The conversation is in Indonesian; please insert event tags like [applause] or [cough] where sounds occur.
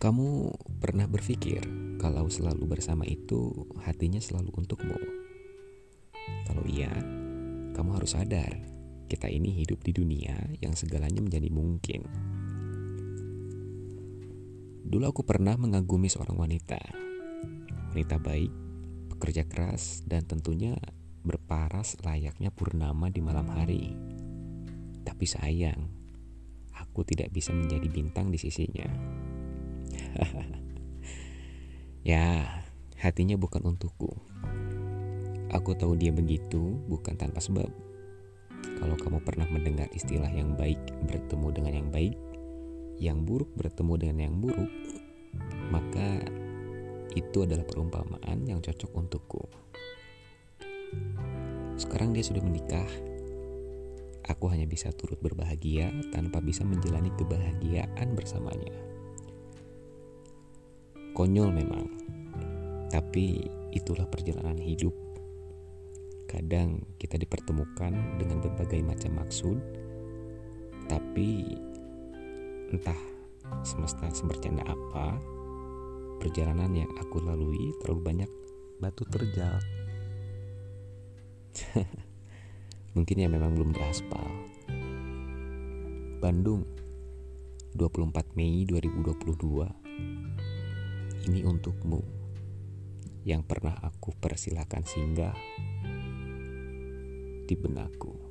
Kamu pernah berpikir kalau selalu bersama itu hatinya selalu untukmu? Kalau iya, kamu harus sadar kita ini hidup di dunia yang segalanya menjadi mungkin. Dulu aku pernah mengagumi seorang wanita. Wanita baik, bekerja keras, dan tentunya berparas layaknya purnama di malam hari. Tapi sayang, aku tidak bisa menjadi bintang di sisinya. [laughs] ya, hatinya bukan untukku. Aku tahu dia begitu bukan tanpa sebab. Kalau kamu pernah mendengar istilah yang baik bertemu dengan yang baik, yang buruk bertemu dengan yang buruk, maka itu adalah perumpamaan yang cocok untukku. Sekarang dia sudah menikah. Aku hanya bisa turut berbahagia tanpa bisa menjalani kebahagiaan bersamanya. Konyol memang, tapi itulah perjalanan hidup. Kadang kita dipertemukan dengan berbagai macam maksud, tapi entah semesta sebercanda apa, perjalanan yang aku lalui terlalu banyak batu terjal. [laughs] Mungkin ya memang belum diaspal. Bandung, 24 Mei 2022 ini untukmu yang pernah aku persilahkan singgah di benakku.